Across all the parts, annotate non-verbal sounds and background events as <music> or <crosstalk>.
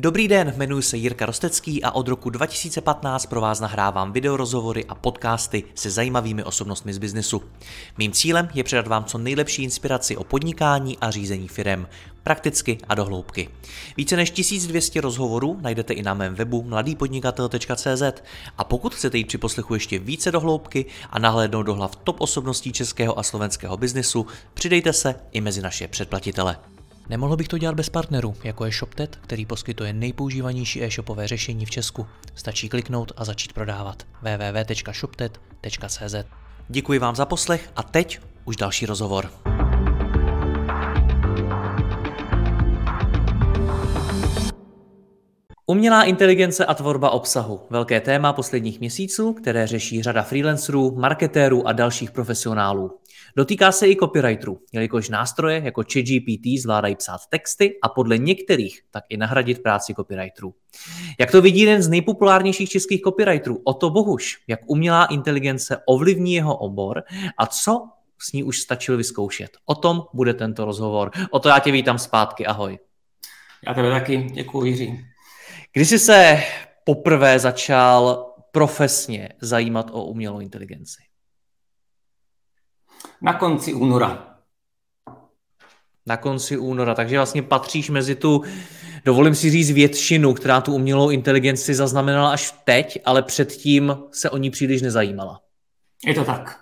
Dobrý den, jmenuji se Jirka Rostecký a od roku 2015 pro vás nahrávám videorozhovory a podcasty se zajímavými osobnostmi z biznesu. Mým cílem je předat vám co nejlepší inspiraci o podnikání a řízení firem, prakticky a dohloubky. Více než 1200 rozhovorů najdete i na mém webu mladýpodnikatel.cz a pokud chcete jít při poslechu ještě více dohloubky a nahlédnout do hlav top osobností českého a slovenského biznesu, přidejte se i mezi naše předplatitele. Nemohl bych to dělat bez partnerů, jako je ShopTet, který poskytuje nejpoužívanější e-shopové řešení v Česku. Stačí kliknout a začít prodávat. www.shoptet.cz Děkuji vám za poslech a teď už další rozhovor. Umělá inteligence a tvorba obsahu. Velké téma posledních měsíců, které řeší řada freelancerů, marketérů a dalších profesionálů. Dotýká se i copywriterů, jelikož nástroje jako ChatGPT zvládají psát texty a podle některých tak i nahradit práci copywriterů. Jak to vidí jeden z nejpopulárnějších českých copywriterů, Oto Bohuš, jak umělá inteligence ovlivní jeho obor a co s ní už stačil vyzkoušet. O tom bude tento rozhovor. O to já tě vítám zpátky, ahoj. Já tebe taky, děkuji Jiří. Kdy jsi se poprvé začal profesně zajímat o umělou inteligenci? Na konci února. Na konci února, takže vlastně patříš mezi tu, dovolím si říct, většinu, která tu umělou inteligenci zaznamenala až teď, ale předtím se o ní příliš nezajímala. Je to tak.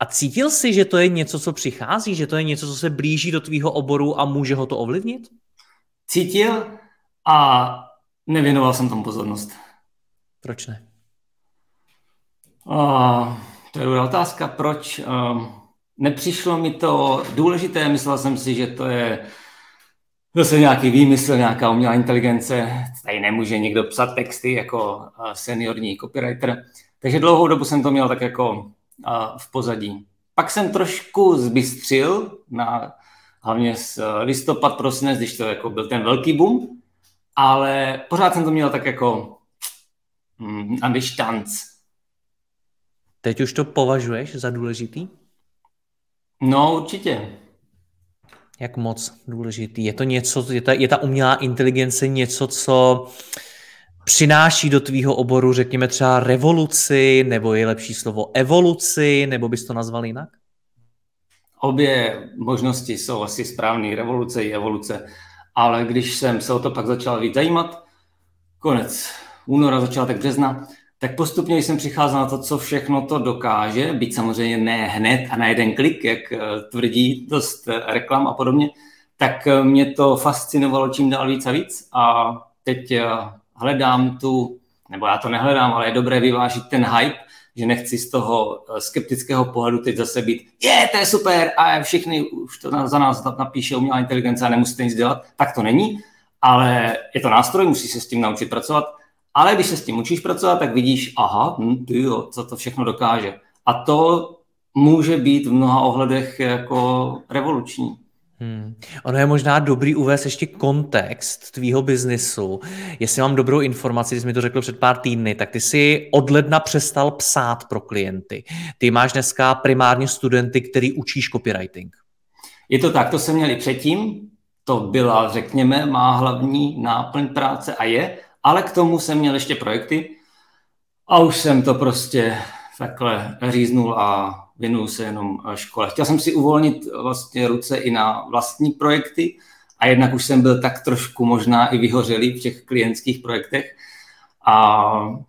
A cítil jsi, že to je něco, co přichází, že to je něco, co se blíží do tvýho oboru a může ho to ovlivnit? Cítil a nevěnoval jsem tomu pozornost. Proč ne? Uh, to je dobrá otázka. Proč? Uh, nepřišlo mi to důležité, myslel jsem si, že to je zase nějaký výmysl, nějaká umělá inteligence. Tady nemůže někdo psat texty jako seniorní copywriter. Takže dlouhou dobu jsem to měl tak jako v pozadí. Pak jsem trošku zbystřil na hlavně z listopad, prosinec, když to jako byl ten velký boom, ale pořád jsem to měl tak jako mm, štanc. Teď už to považuješ za důležitý? No, určitě. Jak moc důležitý? Je to něco, je ta, je ta umělá inteligence něco, co přináší do tvýho oboru, řekněme třeba revoluci, nebo je lepší slovo evoluci, nebo bys to nazval jinak? Obě možnosti jsou asi správné, revoluce i evoluce, ale když jsem se o to pak začal víc zajímat, konec února, začátek března, tak postupně jsem přicházel na to, co všechno to dokáže, být samozřejmě ne hned a na jeden klik, jak eh, tvrdí dost eh, reklam a podobně, tak eh, mě to fascinovalo čím dál víc a víc. A teď hledám tu, nebo já to nehledám, ale je dobré vyvážit ten hype, že nechci z toho skeptického pohledu teď zase být, je, to je super a všichni už to za nás napíše umělá inteligence a nemusíte nic dělat, tak to není, ale je to nástroj, musí se s tím naučit pracovat ale když se s tím učíš pracovat, tak vidíš, aha, hm, ty jo, co to všechno dokáže. A to může být v mnoha ohledech jako revoluční. Hmm. Ono je možná dobrý uvést ještě kontext tvýho biznisu. Jestli mám dobrou informaci, jsi mi to řekl před pár týdny, tak ty si od ledna přestal psát pro klienty. Ty máš dneska primárně studenty, který učíš copywriting. Je to tak, to jsem měli předtím, to byla, řekněme, má hlavní náplň práce a je, ale k tomu jsem měl ještě projekty a už jsem to prostě takhle říznul a věnuju se jenom škole. Chtěl jsem si uvolnit vlastně ruce i na vlastní projekty a jednak už jsem byl tak trošku možná i vyhořelý v těch klientských projektech, a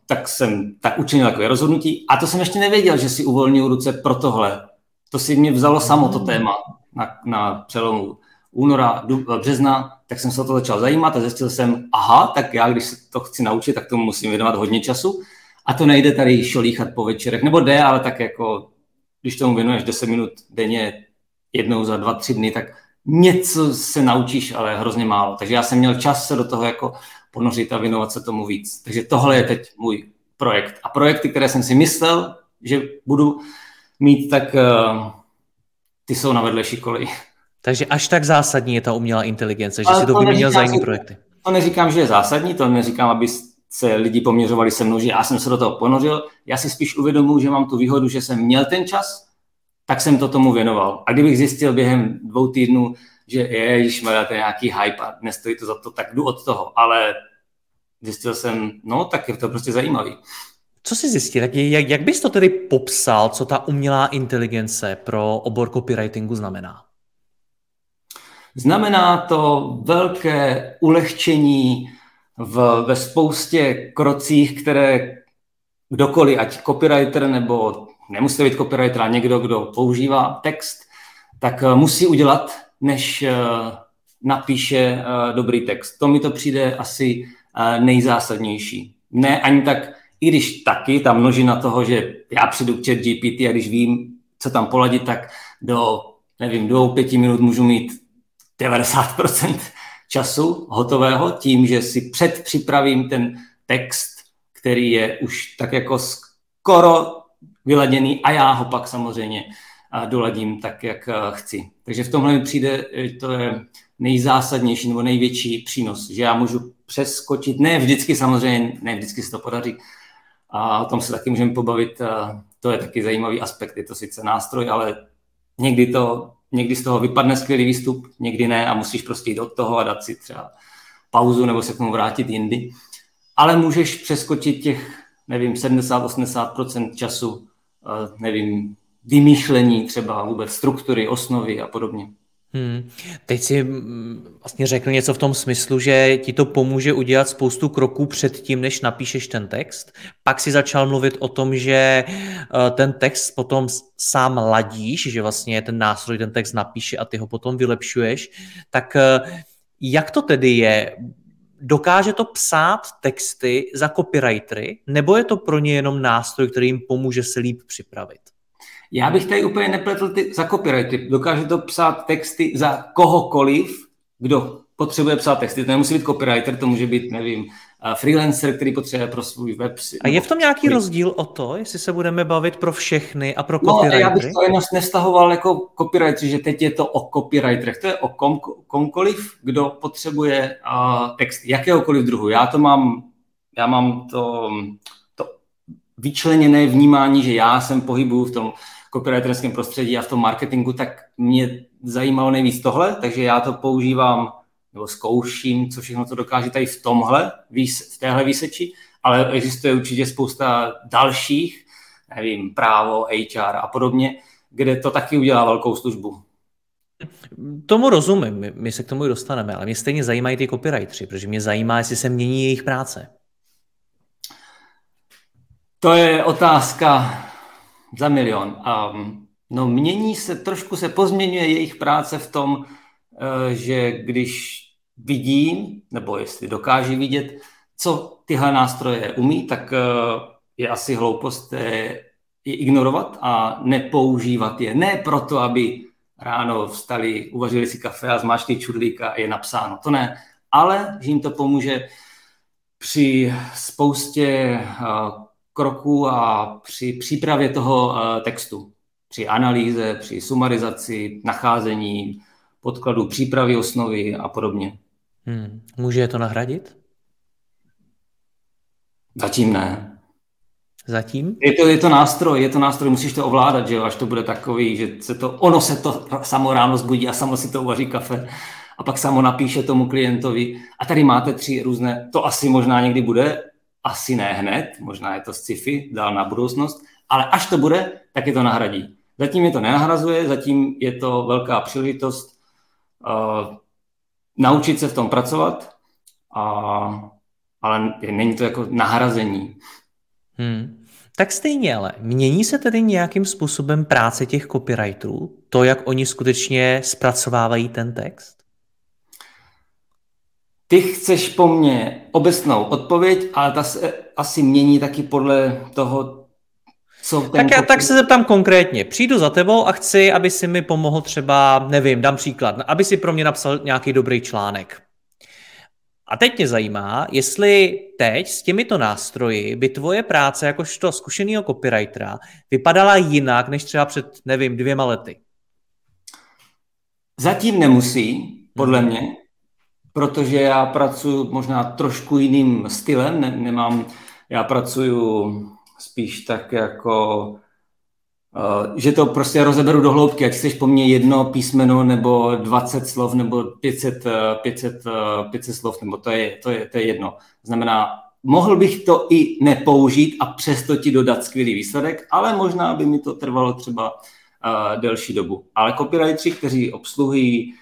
tak jsem tak učinil takové rozhodnutí. A to jsem ještě nevěděl, že si uvolňuji ruce pro tohle. To si mě vzalo samo to téma na, na přelomu února, března, tak jsem se o to začal zajímat a zjistil jsem, aha, tak já, když se to chci naučit, tak tomu musím věnovat hodně času. A to nejde tady šolíchat po večerech, nebo jde, ale tak jako, když tomu věnuješ 10 minut denně, jednou za dva, tři dny, tak něco se naučíš, ale hrozně málo. Takže já jsem měl čas se do toho jako ponořit a věnovat se tomu víc. Takže tohle je teď můj projekt. A projekty, které jsem si myslel, že budu mít, tak uh, ty jsou na vedlejší koleji. Takže až tak zásadní je ta umělá inteligence, že Ale si to, vyměnil za jiný projekty. To neříkám, že je zásadní, to neříkám, aby se lidi poměřovali se mnou, že já jsem se do toho ponořil. Já si spíš uvědomuji, že mám tu výhodu, že jsem měl ten čas, tak jsem to tomu věnoval. A kdybych zjistil během dvou týdnů, že je, když to je nějaký hype a nestojí to za to, tak jdu od toho. Ale zjistil jsem, no, tak je to prostě zajímavý. Co jsi zjistil? Jak, jak, jak bys to tedy popsal, co ta umělá inteligence pro obor copywritingu znamená? Znamená to velké ulehčení v, ve spoustě krocích, které kdokoliv, ať copywriter nebo nemusí být copywriter, a někdo, kdo používá text, tak eh, musí udělat, než eh, napíše eh, dobrý text. To mi to přijde asi nejzásadnější. Ne ani tak, i když taky ta množina toho, že já přijdu k chat GPT a když vím, co tam poladit, tak do, nevím, dvou, pěti minut můžu mít 90% času hotového tím, že si předpřipravím ten text, který je už tak jako skoro vyladěný a já ho pak samozřejmě doladím tak, jak chci. Takže v tomhle mi přijde, to je nejzásadnější nebo největší přínos, že já můžu přeskočit, ne vždycky samozřejmě, ne vždycky se to podaří, a o tom se taky můžeme pobavit, to je taky zajímavý aspekt, je to sice nástroj, ale někdy, to, někdy z toho vypadne skvělý výstup, někdy ne a musíš prostě jít od toho a dát si třeba pauzu nebo se k tomu vrátit jindy. Ale můžeš přeskočit těch, nevím, 70-80% času, nevím, vymýšlení třeba vůbec struktury, osnovy a podobně. Hmm. Teď si vlastně řekl něco v tom smyslu, že ti to pomůže udělat spoustu kroků před tím, než napíšeš ten text. Pak si začal mluvit o tom, že eh, ten text potom sám ladíš, že vlastně ten nástroj ten text napíše a ty ho potom vylepšuješ. Tak eh, jak to tedy je? Dokáže to psát texty za copywritery, nebo je to pro ně jenom nástroj, který jim pomůže se líp připravit? Já bych tady úplně nepletl ty za copyrighty. Dokáže to psát texty za kohokoliv, kdo potřebuje psát texty. To nemusí být copywriter, to může být, nevím, freelancer, který potřebuje pro svůj web. A je v tom nějaký rozdíl o to, jestli se budeme bavit pro všechny a pro copywritery? No, já bych to jenom nevztahoval jako copywriter, že teď je to o copywriterech. To je o kom, komkoliv, kdo potřebuje uh, text jakéhokoliv druhu. Já to mám, já mám to, to vyčleněné vnímání, že já jsem pohybuju v tom copywriterském prostředí a v tom marketingu, tak mě zajímalo nejvíc tohle, takže já to používám nebo zkouším, co všechno to dokáže tady v tomhle, v téhle výseči, ale existuje určitě spousta dalších, nevím, právo, HR a podobně, kde to taky udělá velkou službu. Tomu rozumím, my, my se k tomu i dostaneme, ale mě stejně zajímají ty copywriteri, protože mě zajímá, jestli se mění jejich práce. To je otázka za milion. Um, no mění se, trošku se pozměňuje jejich práce v tom, uh, že když vidím, nebo jestli dokáží vidět, co tyhle nástroje umí, tak uh, je asi hloupost je, je ignorovat a nepoužívat je. Ne proto, aby ráno vstali, uvařili si kafe a zmáčkli čudlík a je napsáno. To ne. Ale že jim to pomůže při spoustě kroků a při přípravě toho eh, textu, při analýze, při sumarizaci, nacházení podkladů, přípravy osnovy a podobně. Hmm. Může je to nahradit? Zatím ne. Zatím? Je to, je to nástroj, je to nástroj, musíš to ovládat, že jo, až to bude takový, že se to, ono se to samo ráno zbudí a samo si to uvaří kafe a pak samo napíše tomu klientovi. A tady máte tři různé, to asi možná někdy bude, asi ne hned, možná je to sci-fi, dál na budoucnost, ale až to bude, tak je to nahradí. Zatím je to nenahrazuje, zatím je to velká příležitost uh, naučit se v tom pracovat, a, ale není to jako nahrazení. Hmm. Tak stejně ale, mění se tedy nějakým způsobem práce těch copywriterů? To, jak oni skutečně zpracovávají ten text? Ty chceš po mně obecnou odpověď, ale ta se asi mění taky podle toho, co ten tak já tak se zeptám konkrétně. Přijdu za tebou a chci, aby si mi pomohl třeba, nevím, dám příklad, aby si pro mě napsal nějaký dobrý článek. A teď mě zajímá, jestli teď s těmito nástroji by tvoje práce jakožto zkušeného copywritera vypadala jinak, než třeba před, nevím, dvěma lety. Zatím nemusí, podle mě protože já pracuji možná trošku jiným stylem, ne, nemám, já pracuji spíš tak jako Uh, že to prostě rozeberu do hloubky, ať chceš po mně jedno písmeno, nebo 20 slov, nebo 500, 500, 500 slov, nebo to je, to, je, to je jedno. Znamená, mohl bych to i nepoužít a přesto ti dodat skvělý výsledek, ale možná by mi to trvalo třeba uh, delší dobu. Ale copywriteri, kteří obsluhují uh,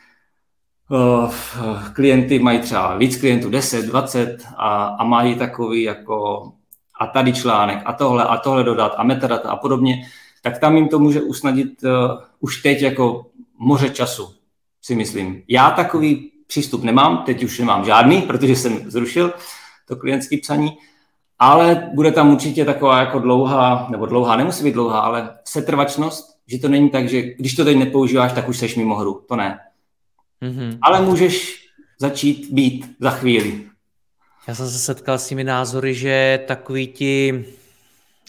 klienty, mají třeba víc klientů, 10, 20 a, a mají takový jako a tady článek a tohle a tohle dodat a metadata a podobně, tak tam jim to může usnadit uh, už teď jako moře času, si myslím. Já takový přístup nemám, teď už nemám žádný, protože jsem zrušil to klientské psaní, ale bude tam určitě taková jako dlouhá, nebo dlouhá, nemusí být dlouhá, ale setrvačnost, že to není tak, že když to teď nepoužíváš, tak už seš mimo hru. To ne. Mm-hmm. Ale můžeš začít být za chvíli. Já jsem se setkal s těmi názory, že takový ti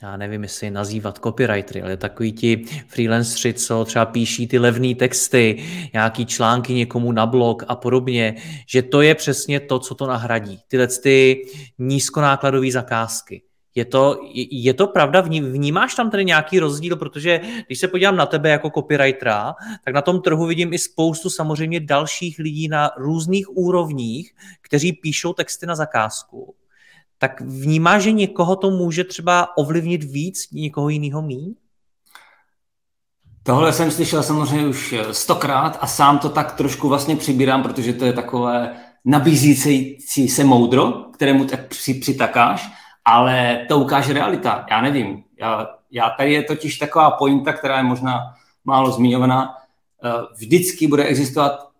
já nevím, jestli je nazývat copywritery, ale takový ti freelanceri, co třeba píší ty levné texty, nějaký články někomu na blog a podobně, že to je přesně to, co to nahradí. Tyhle ty nízkonákladové zakázky. Je to, je to pravda? Vnímáš tam tedy nějaký rozdíl? Protože když se podívám na tebe jako copywritera, tak na tom trhu vidím i spoustu samozřejmě dalších lidí na různých úrovních, kteří píšou texty na zakázku tak vnímá, že někoho to může třeba ovlivnit víc, někoho jiného míň? Tohle jsem slyšel samozřejmě už stokrát a sám to tak trošku vlastně přibírám, protože to je takové nabízící se moudro, kterému tak přitakáš, ale to ukáže realita. Já nevím. Já, já tady je totiž taková pointa, která je možná málo zmiňovaná. Vždycky bude existovat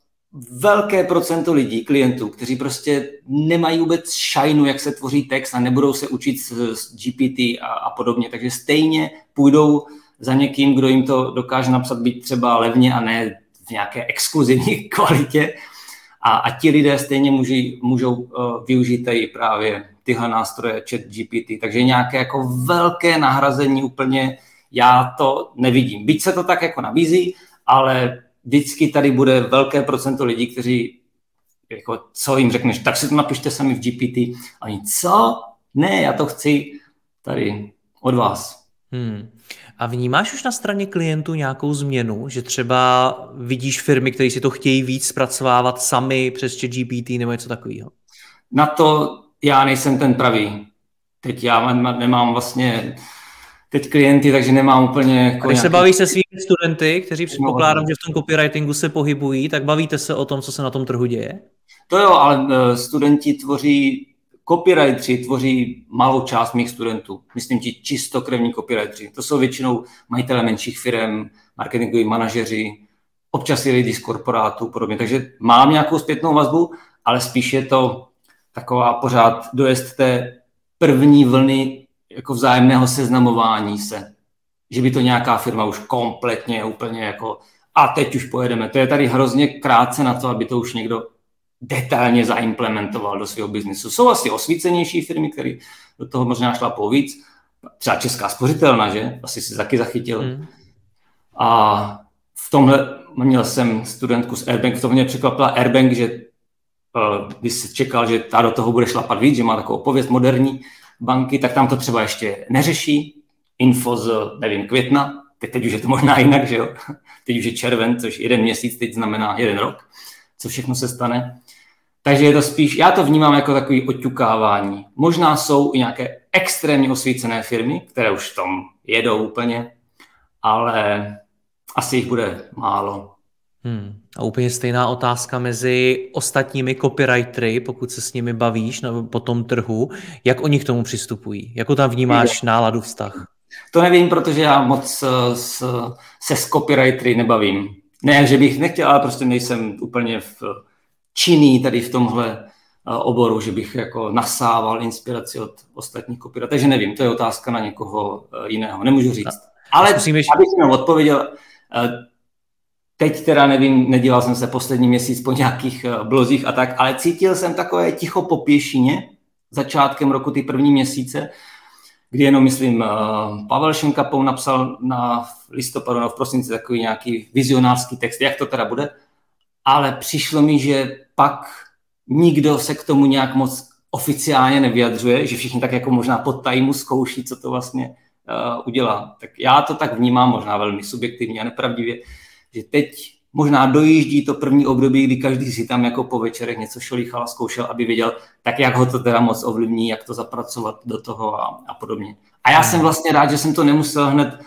velké procento lidí, klientů, kteří prostě nemají vůbec šajnu, jak se tvoří text a nebudou se učit s GPT a, a podobně. Takže stejně půjdou za někým, kdo jim to dokáže napsat být třeba levně a ne v nějaké exkluzivní <laughs> kvalitě. A, a ti lidé stejně můží, můžou uh, využít tady právě tyhle nástroje chat GPT. Takže nějaké jako velké nahrazení úplně já to nevidím. Byť se to tak jako nabízí, ale vždycky tady bude velké procento lidí, kteří, jako, co jim řekneš, tak si to napište sami v GPT. A oni, co? Ne, já to chci tady od vás. Hmm. A vnímáš už na straně klientů nějakou změnu, že třeba vidíš firmy, které si to chtějí víc zpracovávat sami přes GPT nebo něco takového? Na to já nejsem ten pravý. Teď já nemám vlastně teď klienty, takže nemám úplně... Jako Když nějaký... se baví se svými studenty, kteří předpokládám, že v tom copywritingu se pohybují, tak bavíte se o tom, co se na tom trhu děje? To jo, ale eh, studenti tvoří, copywriteri tvoří malou část mých studentů. Myslím ti čistokrevní copywriteri. To jsou většinou majitele menších firm, marketingoví manažeři, občas i lidi z korporátů podobně. Takže mám nějakou zpětnou vazbu, ale spíš je to taková pořád dojezd té první vlny jako vzájemného seznamování se. Že by to nějaká firma už kompletně, úplně jako a teď už pojedeme. To je tady hrozně krátce na to, aby to už někdo detailně zaimplementoval do svého biznesu. Jsou asi osvícenější firmy, které do toho možná šlapou víc. Třeba Česká spořitelna, že? Asi si taky zachytil. Hmm. A v tomhle měl jsem studentku z Airbank, v tom mě překvapila Airbank, že uh, když se čekal, že ta do toho bude šlapat víc, že má takovou pověst moderní, banky, tak tam to třeba ještě neřeší. Info z, nevím, května, teď, teď už je to možná jinak, že jo? <laughs> Teď už je červen, což jeden měsíc teď znamená jeden rok, co všechno se stane. Takže je to spíš, já to vnímám jako takový oťukávání. Možná jsou i nějaké extrémně osvícené firmy, které už v tom jedou úplně, ale asi jich bude málo. Hmm. A úplně stejná otázka mezi ostatními copywritery, pokud se s nimi bavíš nebo po tom trhu, jak oni k tomu přistupují? Jakou tam vnímáš náladu vztah? To nevím, protože já moc eh, s, se s copywritery nebavím. Ne, že bych nechtěl, ale prostě nejsem úplně v činný tady v tomhle eh, oboru, že bych jako nasával inspiraci od ostatních copywriterů. Takže nevím, to je otázka na někoho eh, jiného, nemůžu říct. Ale abych jsem odpověděl, Teď teda nevím, nedíval jsem se poslední měsíc po nějakých eh, blozích a tak, ale cítil jsem takové ticho po pěšině začátkem roku, ty první měsíce, kdy jenom, myslím, eh, Pavel Šenkapou napsal na listopadu, no v prosinci takový nějaký vizionářský text, jak to teda bude, ale přišlo mi, že pak nikdo se k tomu nějak moc oficiálně nevyjadřuje, že všichni tak jako možná pod tajmu zkouší, co to vlastně udělá. Tak já to tak vnímám možná velmi subjektivně a nepravdivě, že teď možná dojíždí to první období, kdy každý si tam jako po večerech něco šolíchal a zkoušel, aby věděl, tak jak ho to teda moc ovlivní, jak to zapracovat do toho a, a podobně. A já jsem vlastně rád, že jsem to nemusel hned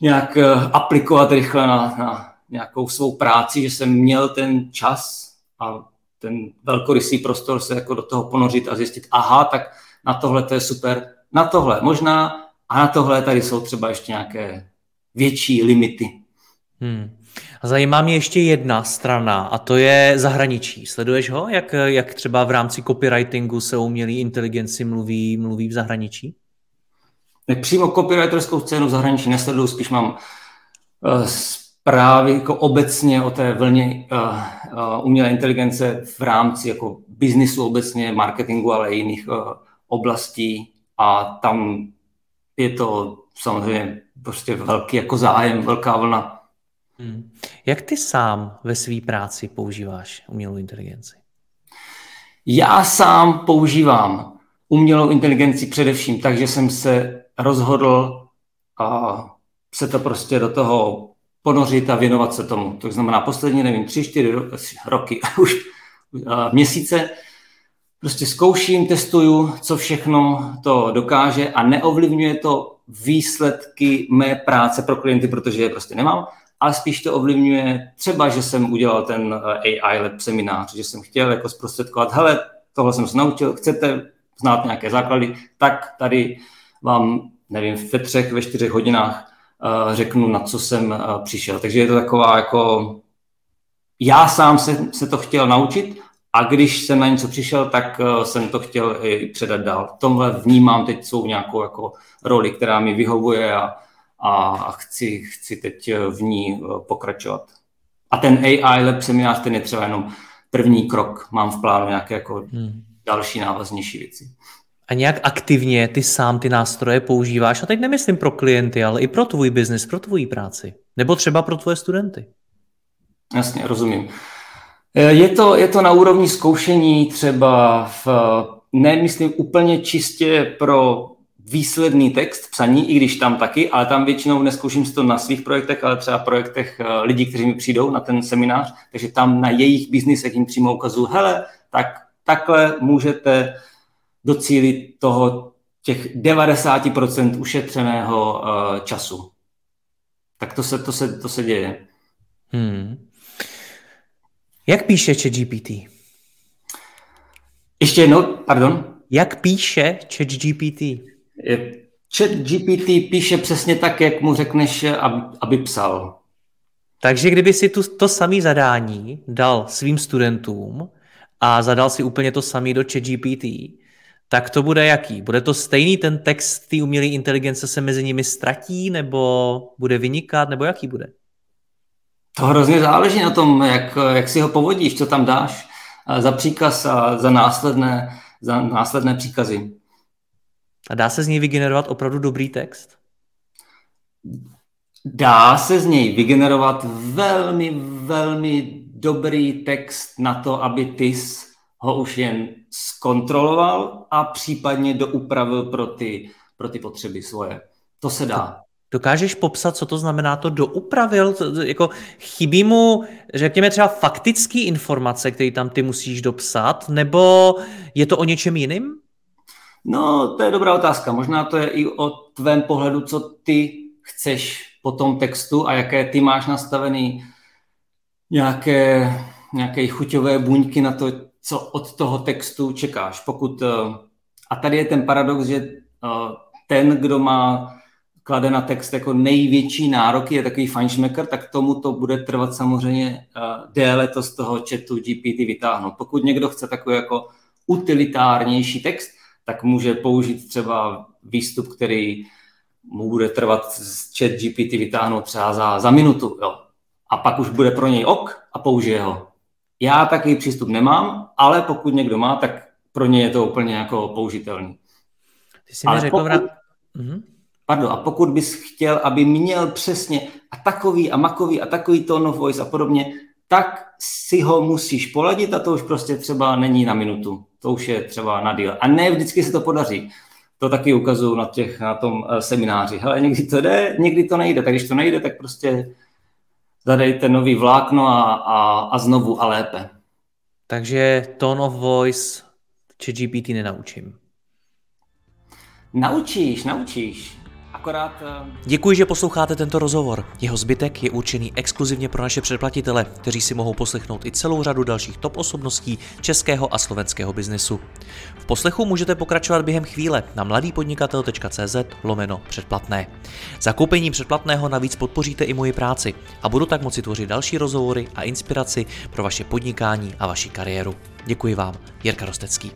nějak eh, aplikovat rychle na, na nějakou svou práci, že jsem měl ten čas a ten velkorysý prostor se jako do toho ponořit a zjistit, aha, tak na tohle to je super, na tohle možná a na tohle tady jsou třeba ještě nějaké větší limity. Hmm. Zajímá mě ještě jedna strana a to je zahraničí. Sleduješ ho, jak, jak třeba v rámci copywritingu se umělý inteligenci mluví, mluví v zahraničí? Tak přímo copywriterskou scénu v zahraničí nesleduju, spíš mám uh, zprávy jako obecně o té vlně uh, uh, umělé inteligence v rámci jako biznisu obecně, marketingu, ale i jiných oblastí a tam je to samozřejmě prostě velký jako zájem, velká vlna Hmm. Jak ty sám ve své práci používáš umělou inteligenci? Já sám používám umělou inteligenci především, takže jsem se rozhodl a se to prostě do toho ponořit a věnovat se tomu. To znamená poslední, nevím, tři, čtyři roky, <laughs> už měsíce, prostě zkouším, testuju, co všechno to dokáže a neovlivňuje to výsledky mé práce pro klienty, protože je prostě nemám, ale spíš to ovlivňuje třeba, že jsem udělal ten eh, AI Lab seminář, že jsem chtěl jako zprostředkovat, hele, tohle jsem se naučil, chcete znát nějaké základy, tak tady vám, nevím, ve třech, ve čtyřech hodinách uh, řeknu, na co jsem uh, přišel. Takže je to taková jako, já sám se, se to chtěl naučit a když jsem na něco přišel, tak jsem to chtěl i předat dál. V tomhle vnímám teď svou nějakou jako roli, která mi vyhovuje a, a chci, chci teď v ní eh, pokračovat. A ten AI Lab seminář, ten je třeba jenom první krok. Mám v plánu nějaké jako hmm. další návaznější věci. A nějak aktivně ty sám ty nástroje používáš, a teď nemyslím pro klienty, ale i pro tvůj biznis, pro tvoji práci. Nebo třeba pro tvoje studenty. Jasně, rozumím. Eh, je to, je to na úrovni zkoušení třeba v, nemyslím úplně čistě pro výsledný text psaní, i když tam taky, ale tam většinou neskouším si to na svých projektech, ale třeba projektech eh, lidí, kteří mi přijdou na ten seminář, takže tam na jejich biznisech jim přímo ukazuju, hele, tak takhle můžete docílit toho těch 90% ušetřeného uh, času. Tak to se, to se, to se děje. Hmm. Jak píše ChatGPT? Ještě jednou, pardon? Jak píše ChatGPT? Chat GPT píše přesně tak, jak mu řekneš, aby, aby psal. Takže kdyby si tu, to samé zadání dal svým studentům a zadal si úplně to samé do ChatGPT, tak to bude jaký? Bude to stejný ten text té umělé inteligence se mezi nimi ztratí, nebo bude vynikat, nebo jaký bude? To hrozně záleží na tom, jak, jak si ho povodíš, co tam dáš za příkaz a za následné, za následné příkazy. A dá se z něj vygenerovat opravdu dobrý text? Dá se z něj vygenerovat velmi, velmi dobrý text na to, aby ty ho už jen zkontroloval a případně doupravil pro ty, pro ty potřeby svoje. To se dá. Dokážeš popsat, co to znamená to doupravil? Jako chybí mu, řekněme třeba faktické informace, které tam ty musíš dopsat, nebo je to o něčem jiným? No, to je dobrá otázka. Možná to je i o tvém pohledu, co ty chceš po tom textu a jaké ty máš nastavený nějaké, nějaké chuťové buňky na to, co od toho textu čekáš. Pokud, eh, a tady je ten paradox, že eh, ten, kdo má klade na text jako největší nároky, je takový fajnšmekr, tak tomu to bude trvat samozřejmě eh, déle to z toho chatu GPT vytáhnout. Pokud někdo chce takový jako utilitárnější text, tak může použít třeba výstup, který mu bude trvat z chat GPT vytáhnout třeba za, za minutu. Jo. A pak už bude pro něj ok a použije ho. Já takový přístup nemám, ale pokud někdo má, tak pro něj je to úplně jako použitelný. Ty jsi mi řekl pokud, vrát... mhm. Pardon, a pokud bys chtěl, aby měl přesně a takový a makový a takový tone of voice a podobně, tak si ho musíš poladit a to už prostě třeba není na minutu. To už je třeba na díl. A ne vždycky se to podaří. to taky ukazuju na, těch, na tom eh, semináři. Hele, někdy to jde, někdy to nejde, tak když to nejde, tak prostě zadejte nový vlákno a, a, a znovu a lépe. Takže tone of voice či GPT nenaučím. Naučíš, naučíš. Akorát... Eh, Děkuji, že posloucháte tento rozhovor. Jeho zbytek je určený exkluzivně pro naše předplatitele, kteří si mohou poslechnout i celou řadu dalších top osobností českého a slovenského biznesu. V poslechu můžete pokračovat během chvíle na mladýpodnikatel.cz lomeno předplatné. Zakoupením předplatného navíc podpoříte i moji práci a budu tak moci tvořit další rozhovory a inspiraci pro vaše podnikání a vaši kariéru. Děkuji vám, Jirka Rostecký.